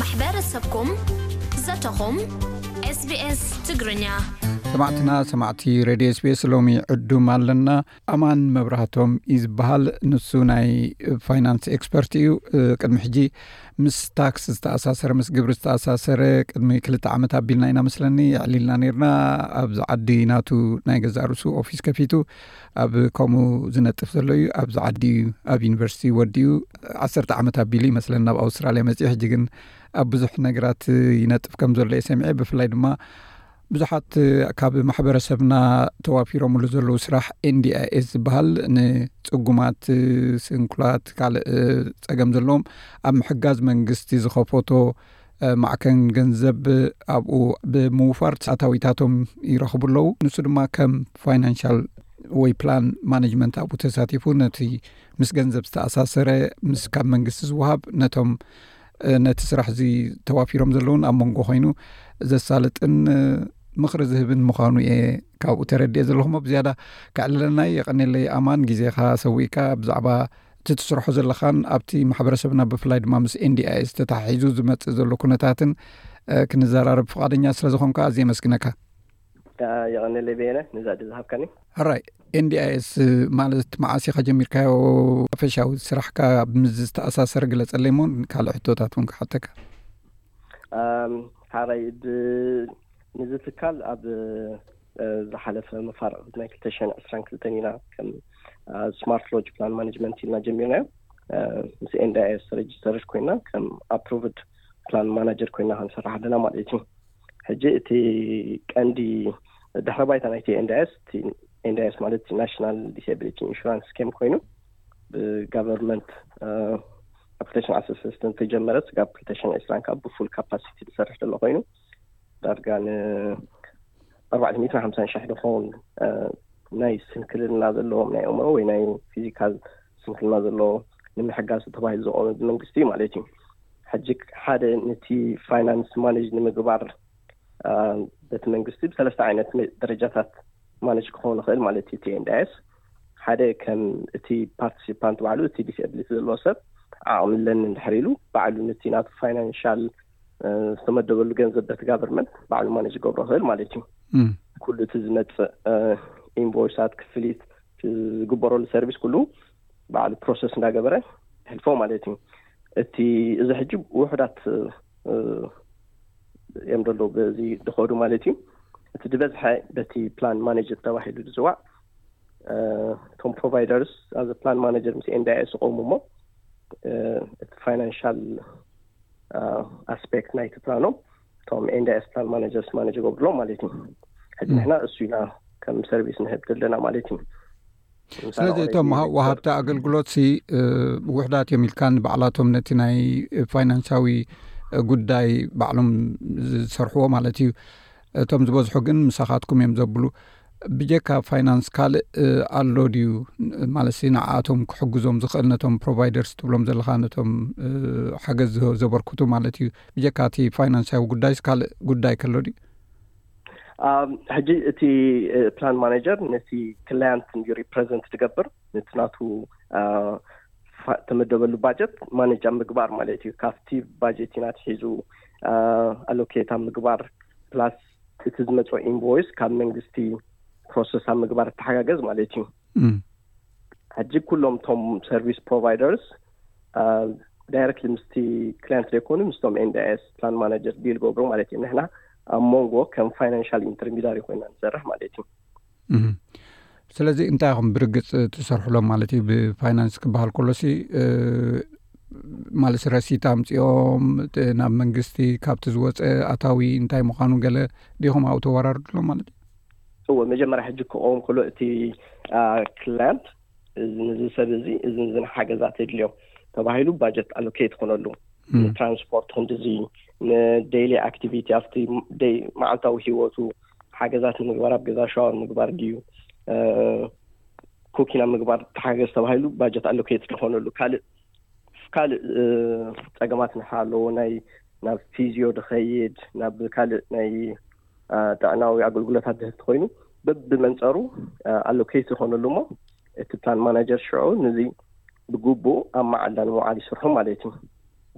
ማሕበረሰብኩም ዘተኹም SBS ትግርኛ ሰማዕትና ሰማዕቲ ረድዮ ስቤስ ሎሚ ዕዱም ኣለና ኣማን መብራህቶም እዩ ዝበሃል ንሱ ናይ ፋይናንስ ኤክስፐርት እዩ ቅድሚ ሕጂ ምስ ታክስ ዝተኣሳሰረ ምስ ግብሪ ዝተኣሳሰረ ቅድሚ ክልተ ዓመት ኣቢልና ኢና መስለኒ ዕሊልና ነርና ኣብዚ ዓዲ ናቱ ናይ ገዛእ ርሱ ኦፊስ ከፊቱ ኣብ ከምኡ ዝነጥፍ ዘሎ እዩ ኣብዚ ዓዲ እዩ ኣብ ዩኒቨርሲቲ ወዲኡ ዓሰርተ ዓመት ኣቢሉ ይመስለን ናብ ኣውስትራልያ መፅኢ ሕጂ ግን ኣብ ብዙሕ ነገራት ይነጥፍ ከም ዘሎ እየ ሰሚዐ ብፍላይ ድማ ብዙሓት ካብ ማሕበረሰብና ተዋፊሮምሉ ዘለዉ ስራሕ ኤንዲኣኤስ ዝበሃል ንፅጉማት ስንኩላት ካልእ ፀገም ዘለዎም ኣብ ምሕጋዝ መንግስቲ ዝኸፈቶ ማዕከን ገንዘብ ኣብኡ ብምውፋር ኣታዊታቶም ይረኽቡ ኣለዉ ንሱ ድማ ከም ፋይናንሻል ወይ ፕላን ማነጅመንት ኣብኡ ተሳቲፉ ነቲ ምስ ገንዘብ ዝተኣሳሰረ ምስ ካብ መንግስቲ ዝውሃብ ነቶም ነቲ ስራሕ እዚ ተዋፊሮም ዘለውን ኣብ መንጎ ኮይኑ ዘሳልጥን ምኽሪ ዝህብን ምዃኑ እየ ካብኡ ተረድኤ ዘለኹም ኣብ ዝያዳ ክዕልለና የቐኒለይ ኣማን ግዜኻ ሰዊእካ ብዛዕባ እቲ ትስርሖ ዘለኻን ኣብቲ ማሕበረሰብና ብፍላይ ድማ ምስ ኤንዲኣይስ ተተሓሒዙ ዝመፅእ ዘሎ ኩነታትን ክንዘራረብ ፍቓደኛ ስለ ዝኾንካ ኣዝየ ኣመስግነካ የቐንለ በየነ ነዛ ዕድል ዝሃብካኒ ሕራይ ኤንዲኣይስ ማለት መዓስ ኢኻ ጀሚርካዮ ኣፈሻዊ ስራሕካ ምስ ዝተኣሳሰረ ግለፀለይ ሞ ካልእ ሕቶታት እውን ክሓተካ ሓራይ ንዚ ትካል ኣብ ዝሓለፈ መፋርቕ ናይ ክልተ ሽሕን ዕስራን ክልተን ኢና ከም ስማርት ሎጅ ፕላን ማኔጅመንት ኢልና ጀሚርናዮ ምስ ኤንዳይኤስ ሬጅስተርድ ኮይና ከም ኣፕሩቭድ ፕላን ማናጀር ኮይና ክንሰርሕ ኣለና ማለት እዩ ሕጂ እቲ ቀንዲ ድሕረ ባይታ ናይቲ ኤንዳይስ እቲ ኤንዳይስ ማለት ናሽናል ዲስብሊቲ ኢንሹራንስ ስኬም ኮይኑ ብጋቨርንመንት ኣፕሊኬሽን ኣሰስስተን ተጀመረ ስጋብ ክልተ ሽን ዕስራን ካብ ብፉል ካፓሲቲ ዝሰርሕ ዘሎ ኮይኑ ዳርጋ ንኣርባዕተ ሚእትን ሓምሳን ሽሕ ዝኸውን ናይ ስንክልና ዘለዎም ናይ ኣእምሮ ወይ ናይ ፊዚካል ስንክልና ዘለዎ ንምሕጋዝ ተባሂሉ ዝቆመ ብመንግስቲ እዩ ማለት እዩ ሕጂ ሓደ ነቲ ፋይናንስ ማኔጅ ንምግባር በቲ መንግስቲ ብሰለስተ ዓይነት ደረጃታት ማኔጅ ክኸውን ይኽእል ማለት እዩ እቲ ኤንዳኤስ ሓደ ከም እቲ ፓርቲሲፓንት ባዕሉ እቲ ዲስብሊቲ ዘለዎ ሰብ ዓቕሚ ኣለኒ እንድሕር ኢሉ ባዕሉ ነቲ ናቱ ፋይናንሻል ዝተመደበሉ ገንዘብ በቲ ጋቨርንመንት ባዕሉ ማነጅ ዝገብሮ ክእል ማለት እዩ ኩሉ እቲ ዝመፅእ ኢንቮይሳት ክፍሊት ዝግበረሉ ሰርቪስ ኩሉ ባዕሉ ፕሮሰስ እንዳገበረ ሕልፎ ማለት እዩ እቲ እዚ ሕጂ ውሑዳት እዮም ደሎ በዚ ዝኸዱ ማለት እዩ እቲ ዝበዝሐ በቲ ፕላን ማነጀር ተባሂሉ ዝፅዋዕ እቶም ፕሮቫይደርስ ኣዚ ፕላን ማነጀር ምስ ኤንዳኤ ስቆሙ እሞ እቲ ፋይናንሻል ኣስፔክት ናይቲ ፕላኖ እቶም ኤንዳይስ ፕላን ማናጀርስ ማናጅ ገብርሎ ማለት እዩ ሕዚ ንሕና እሱ ኢና ከም ሰርቪስ ንህብ ዘለና ማለት እዩ ስለዚ እቶም ዋሃብቲ ኣገልግሎት ሲ ውሕዳት እዮም ኢልካ ንባዕላቶም ነቲ ናይ ፋይናንሳዊ ጉዳይ ባዕሎም ዝሰርሕዎ ማለት እዩ እቶም ዝበዝሑ ግን ምሳኻትኩም እዮም ዘብሉ። ብጀካ ፋይናንስ ካልእ ኣሎ ድዩ ማለትሲ ንዓኣቶም ክሕግዞም ዝኽእል ነቶም ፕሮቫይደርስ ትብሎም ዘለኻ ነቶም ሓገዝ ዘበርክቱ ማለት እዩ ብጀካ እቲ ፋይናንሳዊ ጉዳይስ ካልእ ጉዳይ ከሎ ድዩ ሕጂ እቲ ፕላን ማናጀር ነቲ ክላያንት እዩ ሪፕሬዘንት ትገብር ነቲ ናቱ ተመደበሉ ባጀት ማነጃ ምግባር ማለት እዩ ካብቲ ባጀት ኢና ትሒዙ ኣሎኬታ ምግባር ፕላስ እቲ ዝመፅ ኢንቮይስ ካብ መንግስቲ ፕሮሰሳ ምግባር እተሓጋገዝ ማለት እዩ ሕጂ ኩሎም እቶም ሰርቪስ ፕሮቫይደርስ ዳይረክትሊ ምስቲ ክላንት ዘይኮኑ ምስቶም ኤንዳኤስ ፕላን ማናጀር ዲል ገብሩ ማለት እዩ ንሕና ኣብ ሞንጎ ከም ፋይናንሻል ኢንተርሚዳሪ ኮይና ንሰርሕ ማለት እዩ ስለዚ እንታይ ኹም ብርግፅ ትሰርሕሎም ማለት እዩ ብፋይናንስ ክበሃል ከሎሲ ማለት ረሲት ኣምፂኦም ናብ መንግስቲ ካብቲ ዝወፀ ኣታዊ እንታይ ምዃኑ ገለ ዲኹም ኣብኡ ተወራርድሎ ማለት እዩ እዎ መጀመርያ ሕጂ ክኸውን ከሎ እቲ ክላንት ንዚ ሰብ እዚ እዝን ዝን ሓገዛት የድልዮ ተባሂሉ ባጀት ኣሎኬት ክኾነሉ ንትራንስፖርት ክንዲዚ ንደይሊ ኣክቲቪቲ ኣብቲ ደይ መዓልታዊ ሂወቱ ሓገዛት ንምግባር ኣብ ገዛ ሻወር ምግባር ድዩ ኩኪና ምግባር ተሓገዝ ተባሂሉ ባጀት ኣሎ ከየት ዝኮነሉ ካልእ ካልእ ፀገማት ንሓ ኣለዎ ናይ ናብ ፊዝዮ ድኸይድ ናብ ካልእ ናይ ጥዕናዊ ኣገልግሎታት ዝህብ ትኮይኑ በብመንፀሩ ኣሎ ከየት ዝኮነሉ እሞ እቲ ፕላን ማናጀር ሽዑ ንዚ ብግቡእ ኣብ መዓላ ንምውዓል ይስርሑ ማለት እዩ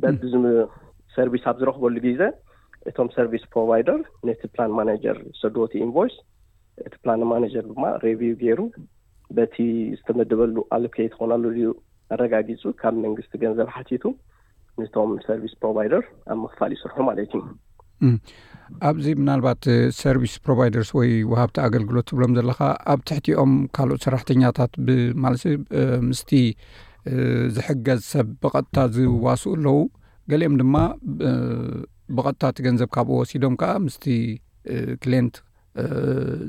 በቢ ሰርቪስ ኣብ ዝረኽበሉ ግዜ እቶም ሰርቪስ ፕሮቫይደር ነቲ ፕላን ማናጀር ዝሰድዎ እቲ ኢንቮይስ እቲ ፕላን ማናጀር ድማ ሬቪው ገይሩ በቲ ዝተመደበሉ ኣሎኬት ኾናሉ ድዩ ኣረጋጊፁ ካብ መንግስቲ ገንዘብ ሓቲቱ ነቶም ሰርቪስ ፕሮቫይደር ኣብ ምኽፋል ይስርሑ ማለት እዩ ኣብዚ ምናልባት ሰርቪስ ፕሮቫይደርስ ወይ ውሃብቲ ኣገልግሎት ትብሎም ዘለካ ኣብ ትሕቲኦም ካልኦት ሰራሕተኛታት ብማለት ምስቲ ዝሕገዝ ሰብ ብቐጥታ ዝዋስኡ ኣለዉ ገሊኦም ድማ ብቐጥታ እቲ ገንዘብ ካብኡ ወሲዶም ከዓ ምስቲ ክሌንት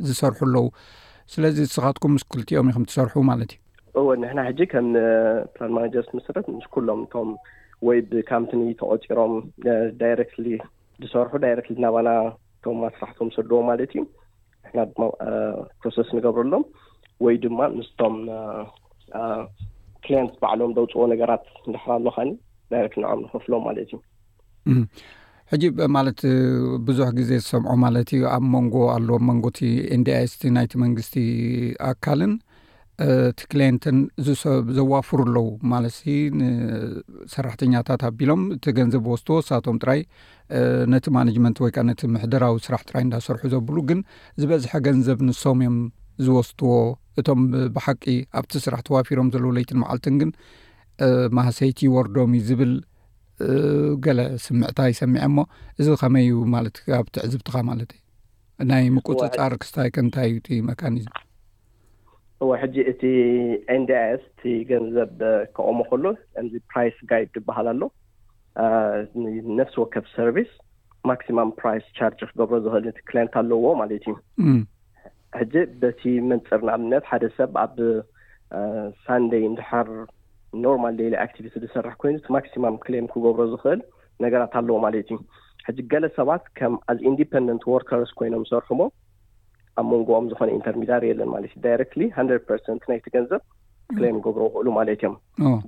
ዝሰርሑ ኣለዉ ስለዚ ንስኻትኩም ምስ ክልቲኦም ኢኹም ትሰርሑ ማለት እዩ እወ ንሕና ሕጂ ከም ፕላን ማናጀርስ መሰረት ምስ ኩሎም እቶም ወይ ብካምፕኒ ተቆፂሮም ዳይረክትሊ ዝሰርሑ ዳይረክትሊ ናባና እቶም ኣስራሕቶም ሰድዎ ማለት እዩ ንሕና ድማ ፕሮሰስ ንገብረሎም ወይ ድማ ምስቶም ክሊንት ባዕሎም ዘውፅኦ ነገራት ንድሕራ ኣሎካኒ ዳይረክት ንዖም ንከፍሎም ማለት እዩ ሕጂ ማለት ብዙሕ ግዜ ዝሰምዖ ማለት እዩ ኣብ መንጎ ኣሎ መንጎቲ ኤንዲኣስቲ ናይቲ መንግስቲ ኣካልን እቲ ክሌንትን ዝሰብ ዘዋፍሩ ኣለዉ ማለት ንሰራሕተኛታት ኣቢሎም እቲ ገንዘብ ወስድዎ ሳቶም ጥራይ ነቲ ማነጅመንት ወይከዓ ነቲ ምሕደራዊ ስራሕ ጥራይ እንዳሰርሑ ዘብሉ ግን ዝበዝሐ ገንዘብ ንሶም እዮም ዝወስድዎ እቶም ብሓቂ ኣብቲ ስራሕ ተዋፊሮም ዘለዉ ለይትን መዓልትን ግን ማህሰይቲ ይወርዶም እዩ ዝብል ገለ ስምዕታይ ሰሚዐ እሞ እዚ ከመይ እዩ ማለት ኣብ ትዕዝብትኻ ማለት እዩ ናይ ምቁፅፃር ክስታይ ከንታይ እዩ እቲ መካኒዝም እወ ሕጂ እቲ ኤንዲኣይኤስ እቲ ገንዘብ ከቆሞ ከሎ ከምዚ ፕራይስ ጋይድ ዝበሃል ኣሎ ነፍሲ ወከፍ ሰርቪስ ማክሲማም ፕራይስ ቻርጅ ክገብሮ ዝኽእል እቲ ክላንት ኣለዎ ማለት እዩ ሕጂ በቲ መንጽር ንኣብነት ሓደ ሰብ ኣብ ሳንደይ እንድሕር ኖርማል ደይሊ ኣክቲቪቲ ዝሰርሕ ኮይኑ እቲ ማክሲማም ክሌም ክገብሮ ዝኽእል ነገራት ኣለዎ ማለት እዩ ሕጂ ገለ ሰባት ከም ኣዝ ኢንዲፐንደንት ወርከርስ ኮይኖም ሰርሑሞ ኣብ መንጎኦም ዝኾነ ኢንተርሚዳር የለን ማለት እዩ ዳይረክትሊ ሃንድረድ ፐርሰንት ናይቲ ገንዘብ ክሌም ገብሮ ይኽእሉ ማለት እዮም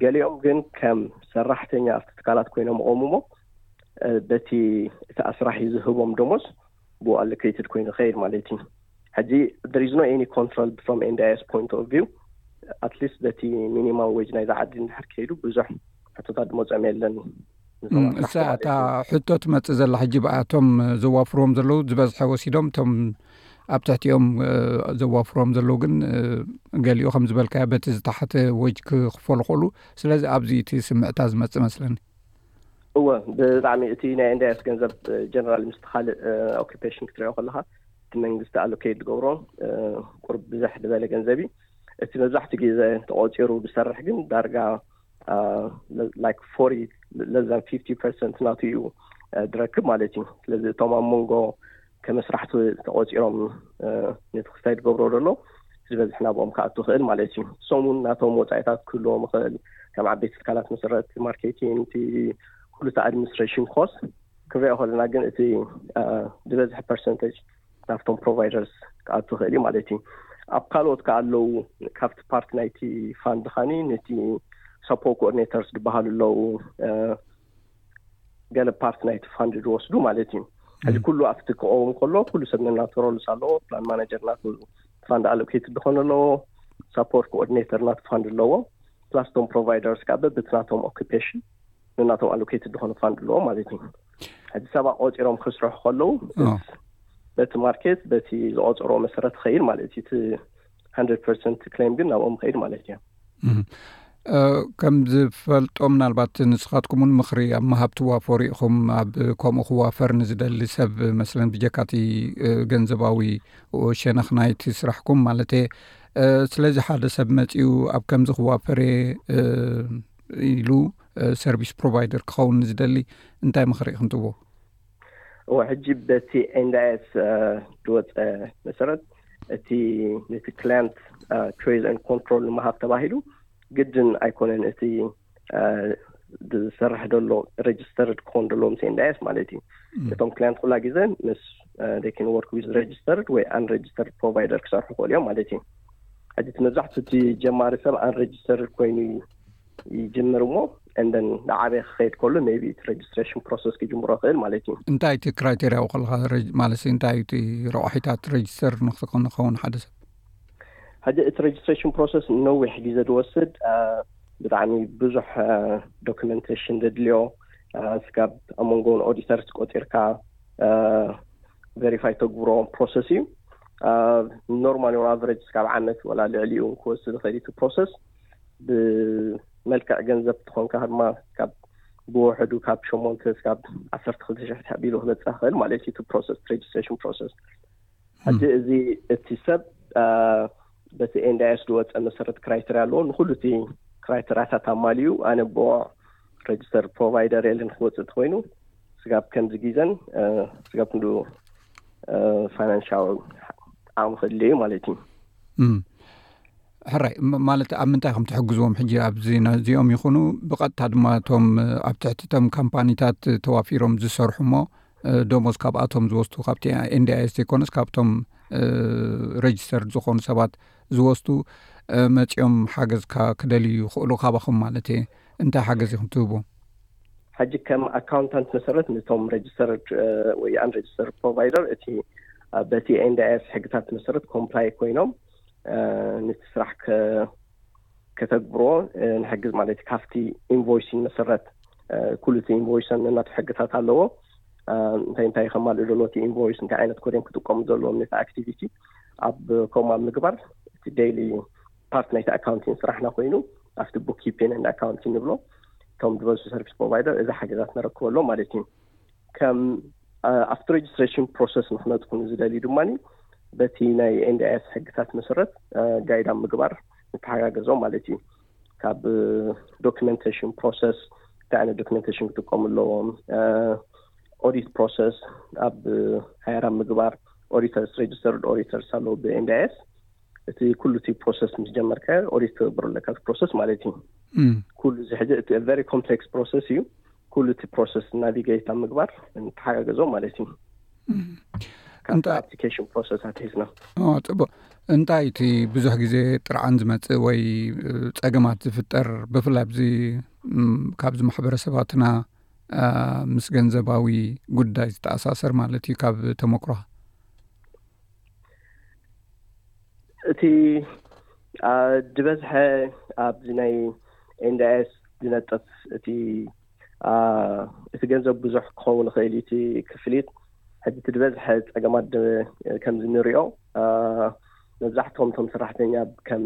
ገሊኦም ግን ከም ሰራሕተኛ ኣብቲ ትካላት ኮይኖም ቆሙሞ በቲ እቲ ኣስራሒ ዝህቦም ደሞስ ብኡ ኣሎከይትድ ኮይኑ ይኸይድ ማለት እዩ ሕጂ there is no any control from NDIS point of view at least በቲ ሚኒማም ዌጅ ናይዛ ዓዲ እንድሕር ከይዱ ብዙሕ ሕቶታት ድመፅኦም የለን እሳ እታ ሕቶ ትመፅእ ዘላ ሕጂ ብኣ እቶም ዘዋፍርዎም ዘለዉ ዝበዝሐ ወሲዶም እቶም ኣብ ትሕቲኦም ዘዋፍርዎም ዘለዉ ግን ገሊኡ ከም ዝበልካዮ በቲ ዝተሓተ ወጅ ክኽፈሉ ክእሉ ስለዚ ኣብዚ እቲ ስምዕታ ዝመፅእ መስለኒ እወ ብጣዕሚ እቲ ናይ ኤንዳይስ ገንዘብ ጀነራል ምስ ካልእ ኦኪፔሽን ክትሪኦ ከለካ እቲ መንግስቲ ኣሎኬት ዝገብሮ ቁርብ ብዝሕ ዝበለ ገንዘብ እዩ እቲ መብዛሕትኡ ግዜ ተቆፂሩ ዝሰርሕ ግን ዳርጋ ላይክ ፎሪ ለዛን ፊፍቲ ፐርሰንት ናቱ እዩ ዝረክብ ማለት እዩ ስለዚ እቶም ኣብ መንጎ ከመስራሕቲ ተቆፂሮም ነቲ ክስታይ ትገብሮ ዘሎ ዝበዝሕ ናብኦም ክኣቱ ክእል ማለት እዩ ሶም እውን ናቶም ወፃኢታት ክህልዎም ኽእል ከም ዓበይቲ ትካላት መሰረት ማርኬቲን እቲ ኩሉ እቲ ኣድሚኒስትሬሽን ኮስ ክንሪኦ ከለና ግን እቲ ዝበዝሕ ፐርሰንተጅ ናብቶም ፕሮቫይደርስ ክኣቱ ክእል እዩ ማለት እዩ ኣብ ካልኦት ከዓ ኣለው ካብቲ ፓርቲ ናይቲ ፋንድ ኻኒ ነቲ ሰፖ ኮኦርዲነተርስ ዝበሃሉ ኣለው ገለ ፓርት ናይቲ ፋንድ ዝወስዱ ማለት እዩ ሕዚ ኩሉ ኣብቲ ክቀውም ከሎ ኩሉ ሰብ ነናተሮሉስ ኣለዎ ፕላን ማናጀር ናት ፋንድ ኣሎኬት ዝኮነ ኣለዎ ሳፖርት ኮኦርዲነተር ናት ፋንድ ኣለዎ ፕላስ ቶም ፕሮቫይደርስ ከዓ በብቲ ናቶም ኦኪፔሽን ንናቶም ኣሎኬት ዝኮነ ፋንድ ኣለዎ ማለት እዩ ሕዚ ሰባ ቆፂሮም ክስርሑ ከለዉ በቲ ማርኬት በቲ ዝቆፀሮ መሰረት ትኸይድ ማለት እዩ እቲ ሃንድረድ ፐርሰንት ክሌም ግን ናብኦም ኸይድ ማለት እዮ ከም ዝፈልጦ ምናልባት ንስኻትኩም እውን ምኽሪ ኣብ መሃብ ትዋፈሩ ኢኹም ኣብ ከምኡ ክዋፈር ንዝደሊ ሰብ መስለን ብጀካቲ ገንዘባዊ ሸነኽ ናይቲ ስራሕኩም ማለት እየ ስለዚ ሓደ ሰብ መፅኡ ኣብ ከምዚ ክዋፈር እየ ኢሉ ሰርቪስ ፕሮቫይደር ክኸውን ንዝደሊ እንታይ ምኽሪ ኢኹም ትዎ እወ ሕጂ በቲ NDIS ዝወጸ መሰረት እቲ ነቲ ክላንት ትሬዝ ን ኮንትሮል ንምሃብ ተባሂሉ ግድን ኣይኮነን እቲ ዝሰርሕ ዘሎ ሬጅስተርድ ክኾን ዘለዎ ምስ NDIS ማለት እዩ እቶም ክላንት ኩላ ግዜ ምስ ን ወርክ ዊዝ ሬጅስተርድ ወይ ኣንሬጅስተርድ ፕሮቫይደር ክሰርሑ ክኽእሉ እዮም ማለት እዩ ሕጂ እቲ መብዛሕትኡ እቲ ጀማሪ ሰብ ኣንሬጅስተርድ ኮይኑ እዩ ይጅምር እሞ እንደን ንዓበየ ክኸየድ ከሉ ቢ እቲ ረጅስትራሽን ፕሮሰስ ክጅምሮ ክእል ማለት እዩ እንታይ እቲ ክራይቴርያ ውከልካ ማለት እንታይ እዩ እቲ ረቋሒታት ረጅስተር ንክትከኑ ኸውን ሓደ ሰብ ሕዚ እቲ ረጅስትራሽን ፕሮሰስ ንነዊሕ ግዜ ዝወስድ ብጣዕሚ ብዙሕ ዶክመንቴሽን ዘድልዮ ስጋብ ኣብ መንጎን ኦዲተር ቆጢርካ ቨሪፋይ ተግብሮ ፕሮሰስ እዩ ኖርማል ን ኣቨረጅ ስካብ ዓመት ወላ ልዕሊኡ ክወስድ ዝኸእል እቲ ፕሮሰስ ብመልክዕ ገንዘብ ትኾንካ ድማ ካብ ብውሕዱ ካብ ሸሞንተ ስካብ ዓሰርተ ክልተ ሽሕ ተቢሉ ክበፅሕ ክእል ማለት እዩ ፕሮሰስ ሬጅስትሬሽን ፕሮሰስ ሕጂ እዚ እቲ ሰብ በቲ ኤንዳይስ ዝወፀ መሰረት ክራይተርያ ኣለዎ ንኩሉ እቲ ክራይተርያታት ኣማልዩ ኣነ ቦ ሬጅስተር ፕሮቫይደር የለን ክወፅእ እንተኮይኑ ስጋብ ከምዚ ግዘን ስጋብ ክንዱ ፋይናንሻዊ ዓቕሚ ክድልየ ማለት እዩ ሕራይ ማለት ኣብ ምንታይ ከም ትሕግዝዎም ሕጂ ኣብዚናዚኦም ይኹኑ ብቐጥታ ድማ እቶም ኣብ ትሕቲ ቶም ካምፓኒታት ተዋፊሮም ዝሰርሑ ሞ ደሞዝ ካብኣቶም ዝወስዱ ካብቲ ኤንዲኣይስ ዘይኮነስ ካብቶም ረጅስተር ዝኾኑ ሰባት ዝወስዱ መፂኦም ሓገዝካ ክደልዩ ይኽእሉ ካባኹም ማለት እየ እንታይ ሓገዝ ኢኹም ትህቡ ሕጂ ከም ኣካውንታንት መሰረት ንቶም ረጅስተር ወይ ኣን ረጅስተር ፕሮቫይደር እቲ በቲ ኤንዲኣይስ ሕግታት መሰረት ኮምፕላይ ኮይኖም ንቲ ስራሕ ከተግብሮ ንሕግዝ ማለት ዩ ካብቲ ኢንቮይሲን መሰረት ኩሉ እቲ ኢንቮይሰን ነናቱ ሕግታት ኣለዎ እንታይ እንታይ ከማልእ ዘሎ እቲ ኢንቮይስ እንታይ ዓይነት ኮደም ክጥቀሙ ዘለዎም ነቲ ኣክቲቪቲ ኣብ ከምኡ ኣብ ምግባር እቲ ደይሊ ፓርት ናይቲ ኣካውንቲን ስራሕና ኮይኑ ኣብቲ ቡክ ኪፒን ኣካውንቲን ንብሎ እቶም ዝበዝሑ ሰርቪስ ፕሮቫይደር እዚ ሓገዛት ነረክበሎም ማለት እዩ ከም ኣብቲ ሬጅስትሬሽን ፕሮሰስ ንክነጥፉ ንዝደልዩ ድማ በቲ ናይ ኤንዲኣይስ ሕግታት መሰረት ጋይድ ኣብ ምግባር ንተሓጋገዞም ማለት እዩ ካብ ዶኪመንቴሽን ፕሮሰስ እንታይ ዓይነት ዶኪመንቴሽን ክጥቀሙ ኣለዎም ኦዲት ፕሮሰስ ኣብ ሃይራ ምግባር ኦዲተርስ ሬጅስተርድ ኦዲተርስ ኣለዉ ብኤንዲኣይስ እቲ ኩሉ እቲ ፕሮሰስ ምስ ጀመርካ ኦዲት ትገብር ኣለካ እቲ ፕሮሰስ ማለት እዩ ኩሉ እዚ ሕጂ እቲ ቨሪ ኮምፕሌክስ ፕሮሰስ እዩ ኩሉ እቲ ፕሮሰስ ናቪጌት ኣብ ምግባር ንተሓጋገዞ ማለት እዩ ካብቲ ኣፕሊኬሽን ፕሮሰስ ኣትሒዝና ፅቡቅ እንታይ እቲ ብዙሕ ግዜ ጥርዓን ዝመፅእ ወይ ፀገማት ዝፍጠር ብፍላይ ኣብዚ ካብዚ ማሕበረሰባትና ምስ ገንዘባዊ ጉዳይ ዝተኣሳሰር ማለት እዩ ካብ ተመክሮ እቲ ዝበዝሐ ኣብዚ ናይ ኤንዳኤስ ዝነጥፍ እቲ እቲ ገንዘብ ብዙሕ ክኸውን ይኽእል እቲ ክፍሊት ሕዚ እቲ ዝበዝሐ ፀገማት ከምዚ ንሪኦ መብዛሕትኦም እቶም ሰራሕተኛ ከም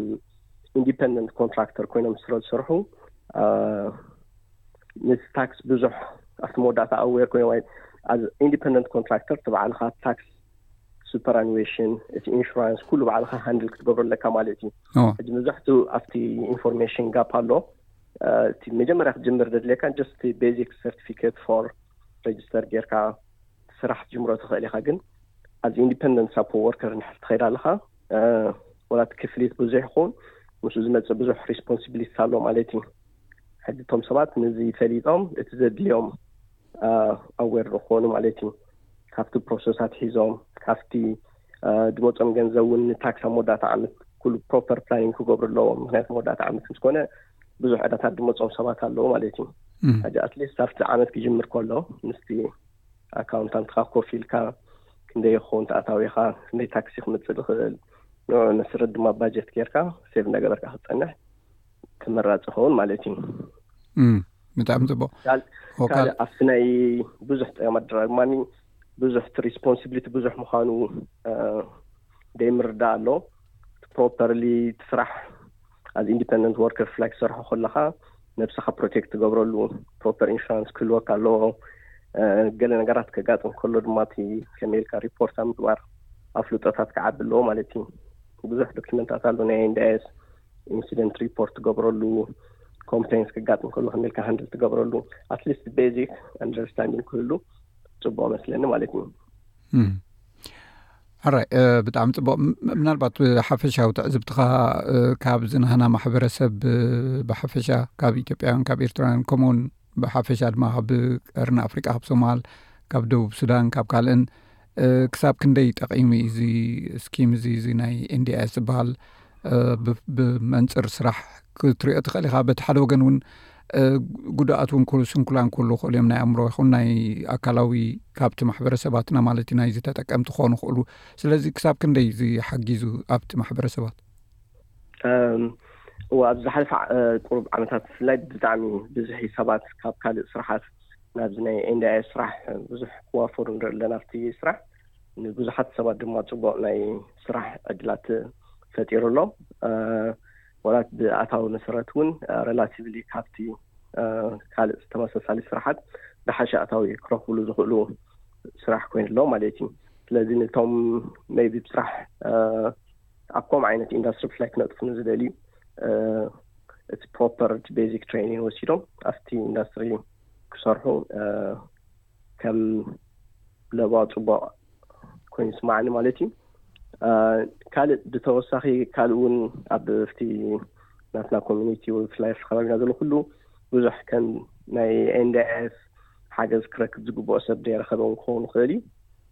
ኢንዲፐንደንት ኮንትራክተር ኮይኖም ስለ ዝሰርሑ ምስ ታክስ ብዙሕ ኣብቲ መወዳእታ ኣዌር ኮይኖም ኢንዲፐንደንት ኮንትራክተር እቲ ባዕልኻ ታክስ ሱፐራኒዌሽን እቲ ኢንሹራንስ ኩሉ ባዕልካ ሃንድል ክትገብሮ ኣለካ ማለት እዩ ሕጂ መብዛሕትኡ ኣብቲ ኢንፎርሜሽን ጋፕ ኣሎ እቲ መጀመርያ ክትጅምር ዘድልየካ ጀስት ቤዚክ ሰርቲፊኬት ፎር ሬጅስተር ጌርካ ስራሕ ትጅምሮ ትኽእል ኢኻ ግን ኣዚ ኢንዲፐንደንት ሳፖ ወርከር ንሕር ትኸይድ ኣለኻ ወላቲ ክፍሊት ብዙሕ ይኹን ምስ ዝመፅእ ብዙሕ ሪስፖንሲቢሊቲ ኣሎ ማለት እዩ ሕዚ እቶም ሰባት ንዚ ፈሊጦም እቲ ዘድልዮም ኣወር ንክኾኑ ማለት እዩ ካብቲ ፕሮሰሳት ሒዞም ካብቲ ድመፆም ገንዘብ እውን ንታክስ ኣብ መወዳእታ ዓመት ኩሉ ፕሮፐር ፕላኒን ክገብሩ ኣለዎም ምክንያቱ መወዳእታ ዓመት ምስኮነ ብዙሕ ዕዳታት ድመፆም ሰባት ኣለዉ ማለት እዩ ሕዚ ኣትሊስት ኣብቲ ዓመት ክጅምር ከሎ ምስቲ ኣካውንታንትካ ኮፍ ኢልካ ክንደይ ክኸውን ተኣታዊካ ክንደይ ታክሲ ክምፅእ ዝኽእል ንዑ መስረት ድማ ባጀት ጌርካ ሴቭ እናገበርካ ክትፀንሕ ተመራፂ ዝኸውን ማለት እዩ ብጣዕሚ ፅቡቅ ካልእ ኣብቲ ናይ ብዙሕ ፀገም ኣደራግ ማኒ ብዙሕ እቲ ሪስፖንስብሊቲ ብዙሕ ምዃኑ ደይ ምርዳእ ኣሎ ፕሮፐርሊ ትስራሕ ኣዚ ኢንዲፐንደንት ወርከር ፍላይ ክትሰርሖ ከለካ ነብስካ ፕሮቴክት ትገብረሉ ፕሮፐር ኢንሹራንስ ክህልወካ ኣለዎ ገለ ነገራት ከጋጥም ከሎ ድማ እቲ ከመይ ኢልካ ሪፖርት ኣብ ምግባር ኣፍልጦታት ክዓቢ ኣለዎ ማለት እዩ ብዙሕ ዶኪመንታት ኣሎ ናይ ኤንዳይስ ኢንሲደንት ሪፖርት ትገብረሉ ኮምፕሌንስ ክጋጥም ከሉ ከመይ ኢልካ ሃንድል ትገብረሉ ኣትሊስት ቤዚክ ኣንደርስታንዲንግ ክህሉ ፅቡቅ መስለኒ ማለት እዩ ሕራይ ብጣዕሚ ፅቡቅ ምናልባት ሓፈሻዊ ትዕዝብትኻ ካብዚ ናህና ማሕበረሰብ ብሓፈሻ ካብ ኢትዮጵያውያን ካብ ኤርትራውያን ከምኡውን ብሓፈሻ ድማ ካብ ቀርኒ ኣፍሪቃ ካብ ሶማል ካብ ደቡብ ሱዳን ካብ ካልእን ክሳብ ክንደይ ጠቒሙ እዩ እዚ ስኪም እዚ እዚ ናይ ኤንዲኣይስ ዝበሃል ብመንፅር ስራሕ ክትሪኦ ትኽእል ኢኻ በቲ ሓደ ወገን እውን ጉድኣት እውን ኩሉ ስንኩላን ኩሉ ክእሉ እዮም ናይ ኣእምሮ ይኹን ናይ ኣካላዊ ካብቲ ማሕበረሰባትና ማለት እዩ ናይዚ ተጠቀምቲ ክኾኑ ክእሉ ስለዚ ክሳብ ክንደይ እዚ ሓጊዙ ኣብቲ ማሕበረሰባት እዋ ኣብ ዝሓለፈ ቁሩብ ዓመታት ብፍላይ ብጣዕሚ ብዙሕ ሰባት ካብ ካልእ ስራሓት ናብዚ ናይ ኤንዲኣይ ስራሕ ብዙሕ ክዋፈሩ ንርኢ ኣለና ኣብቲ ስራሕ ንብዙሓት ሰባት ድማ ፅቡቅ ናይ ስራሕ ዕድላት ፈጢሩ ኣሎ ወላት ብኣታዊ መሰረት እውን ሬላቲቭሊ ካብቲ ካልእ ተመሳሳሊ ስራሓት ዝሓሸ ኣታዊ ክረኽብሉ ዝኽእሉ ስራሕ ኮይኑ ኣሎ ማለት እዩ ስለዚ ነቶም መይቢ ስራሕ ኣብ ከምኡ ዓይነት ኢንዳስትሪ ብፍላይ ክነጥፉ ንዝደልዩ እቲ ፕሮፐር እቲ ቤዚክ ትሬኒን ወሲዶም ኣብቲ ኢንዳስትሪ ክሰርሑ ከም ለባ ፅቡቅ ኮይኑ ስማዕኒ ማለት እዩ ካልእ ብተወሳኺ ካልእ እውን ኣብቲ ናትና ኮሚኒቲ ብፍላይ ኣብቲ ከባቢና ዘሎ ኩሉ ብዙሕ ከም ናይ ኤንድኤስ ሓገዝ ክረክብ ዝግብኦ ሰብ ዘይረኸበ እውን ክኸውን ይኽእል እዩ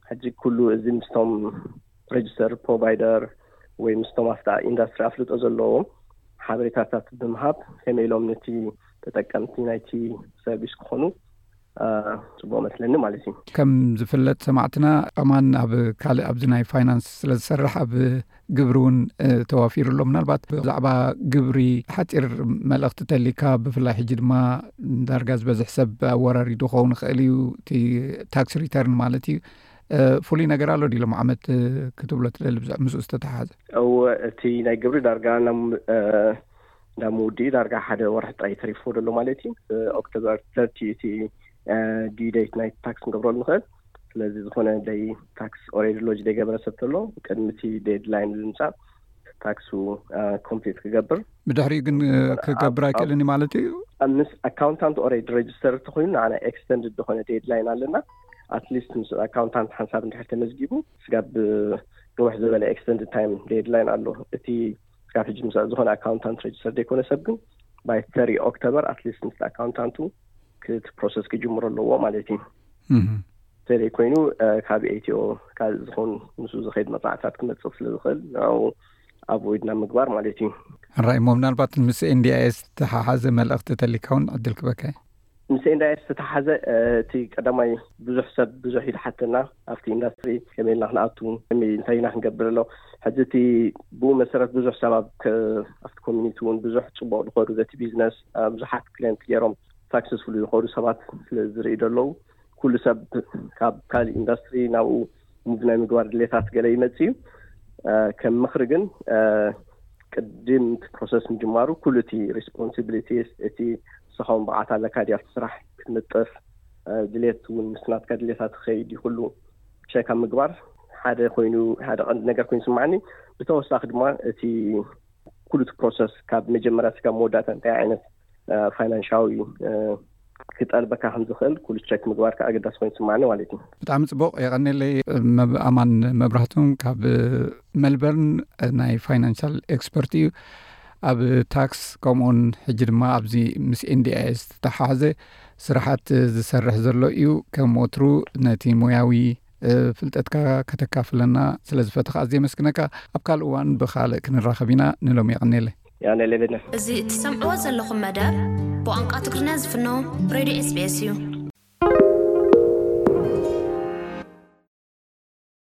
ሕጂ ኩሉ እዚ ምስቶም ረጅስተር ፕሮቫይደር ወይ ምስቶም ኣብታ ኢንዳስትሪ ኣፍልጦ ዘለዎም ሓበሬታታት ብምሃብ ከመይ ኢሎም ነቲ ተጠቀምቲ ናይቲ ሰርቪስ ክኾኑ ፅቡቅ መስለኒ ማለት እዩ ከም ዝፍለጥ ሰማዕትና ኣማን ኣብ ካልእ ኣብዚ ናይ ፋይናንስ ስለ ዝሰርሕ ኣብ ግብሪ እውን ተዋፊሩ ኣሎ ምናልባት ብዛዕባ ግብሪ ሓፂር መልእኽቲ ተሊካ ብፍላይ ሕጂ ድማ ዳርጋ ዝበዝሕ ሰብ ኣወራሪዱ ክኸውን ይኽእል እዩ እቲ ታክስ ሪተርን ማለት እዩ ፍሉይ ነገር ኣሎ ድዩ ሎምዓመት ክትብሎ ትደሊ ብዛዕ ምስኡ ዝተተሓሓዘ? እወ እቲ ናይ ግብሪ ዳርጋ ናብ ናብ ምውድኡ ዳርጋ ሓደ ወርሒ ጥራይ ተሪፍዎ ደሎ ማለት እዩ ኦክቶበር ተርቲ እቲ ዲዩ ደይት ናይ ታክስ ክንገብረሉ ንኽእል ስለዚ ዝኾነ ደይ ታክስ ኦሬዲ ሎጅ ደይገበረ ሰብ ተሎ ቅድሚ እቲ ዴድላይን ዝምጻእ ታክሱ ኮምፕሊት ክገብር ብድሕሪኡ ግን ክገብር ኣይክእልን እዩ ማለት እዩ ምስ ኣካውንታንት ኦሬዲ ረጅስተር ተኾይኑ ንዓና ኤክስተንድድ ዝኾነ ዴድላይን ኣለና ኣትሊስት ምስ ኣካውንታንት ሓንሳብ እንድሕር ተመዝጊቡ ስጋብ ንውሕ ዝበለ ኤክስተንድ ታይም ዴድላይን ኣሎ እቲ ስጋብ ሕጂ ምስ ዝኾነ ኣካውንታንት ረጅስተር ዘይኮነ ሰብ ግን ባይ ተሪ ኦክቶበር ኣትሊስት ምስ ኣካውንታንቱ ክቲ ፕሮሰስ ክጅምሮ ኣለዎ ማለት እዩ ተዘይ ኮይኑ ካብ ኤትዮ ካል ዝኹን ምስ ዝኸይድ መፅናዕትታት ክመፅእ ስለ ዝኽእል ንኡ ኣብ ወይድና ምግባር ማለት እዩ ንራይ እሞ ምናልባት ምስ ኤንዲኣኤስ ተሓሓዘ መልእኽቲ ተሊካ እውን ዕድል ክበካ እዩ ምስ NDIS ዝተተሓሓዘ እቲ ቀዳማይ ብዙሕ ሰብ ብዙሕ ኢሉ ሓተና ኣብቲ ኢንዳስትሪ ከመይ ኢልና ክንኣቱ ከመይ እንታይ ኢና ክንገብር ኣሎ ሕጂ እቲ ብኡ መሰረት ብዙሕ ሰብ ኣብቲ ኮሚኒቲ እውን ብዙሕ ፅቡቕ ዝኸዱ በቲ ቢዝነስ ብዙሓት ክሌንት ገይሮም ሳክሰስፉል ዝኸዱ ሰባት ስለ ዝርኢ ዘለዉ ኩሉ ሰብ ካብ ካልእ ኢንዳስትሪ ናብኡ ሙቭ ናይ ምግባር ድሌታት ገለ ይመጽእ እዩ ከም ምክሪ ግን ቅድም እቲ ፕሮሰስ ምጅማሩ ኩሉ እቲ ሪስፖንሲቢሊቲ እቲ ዝሰኻውን ብዓት ኣለካ ዲ ኣብቲ ስራሕ ክትንጥፍ ድሌት እውን ምስናትካ ድሌታት ትኸይድ ይኩሉ ሸካ ምግባር ሓደ ኮይኑ ሓደ ቀንዲ ነገር ኮይኑ ስማዕኒ ብተወሳኺ ድማ እቲ ኩሉ እቲ ፕሮሰስ ካብ መጀመርያ ስካብ መወዳእታ እንታይ ዓይነት ፋይናንሻዊ ክጠልበካ ከም ዝኽእል ኩሉ ቸክ ምግባርካ ኣገዳሲ ኮይኑ ይስማዓኒ ማለት እዩ። ብጣዕሚ ጽቡቕ የቐኔለይ መብ ኣማን መብራህቱ ካብ መልበርን ናይ ፋይናንሻል ኤክስፐርት እዩ ኣብ ታክስ ከምኡውን ሕጂ ድማ ኣብዚ ምስ ኤንዲኣይኤስ ዝተተሓሓዘ ስራሓት ዝሰርሕ ዘሎ እዩ ከም ወትሩ ነቲ ሞያዊ ፍልጠትካ ከተካፍለና ስለ ዝፈተኻ ኣዝየ የመስግነካ ኣብ ካልእ እዋን ብካልእ ክንራኸብ ኢና ንሎሚ የቐኔለይ። ያነ ሌብነ። እዚ እትሰምዕዎ ዘለኹም መደብ ብቋንቋ ትግርኛ ዝፍኖ ሬድዮ ኤስቢኤስ እዩ።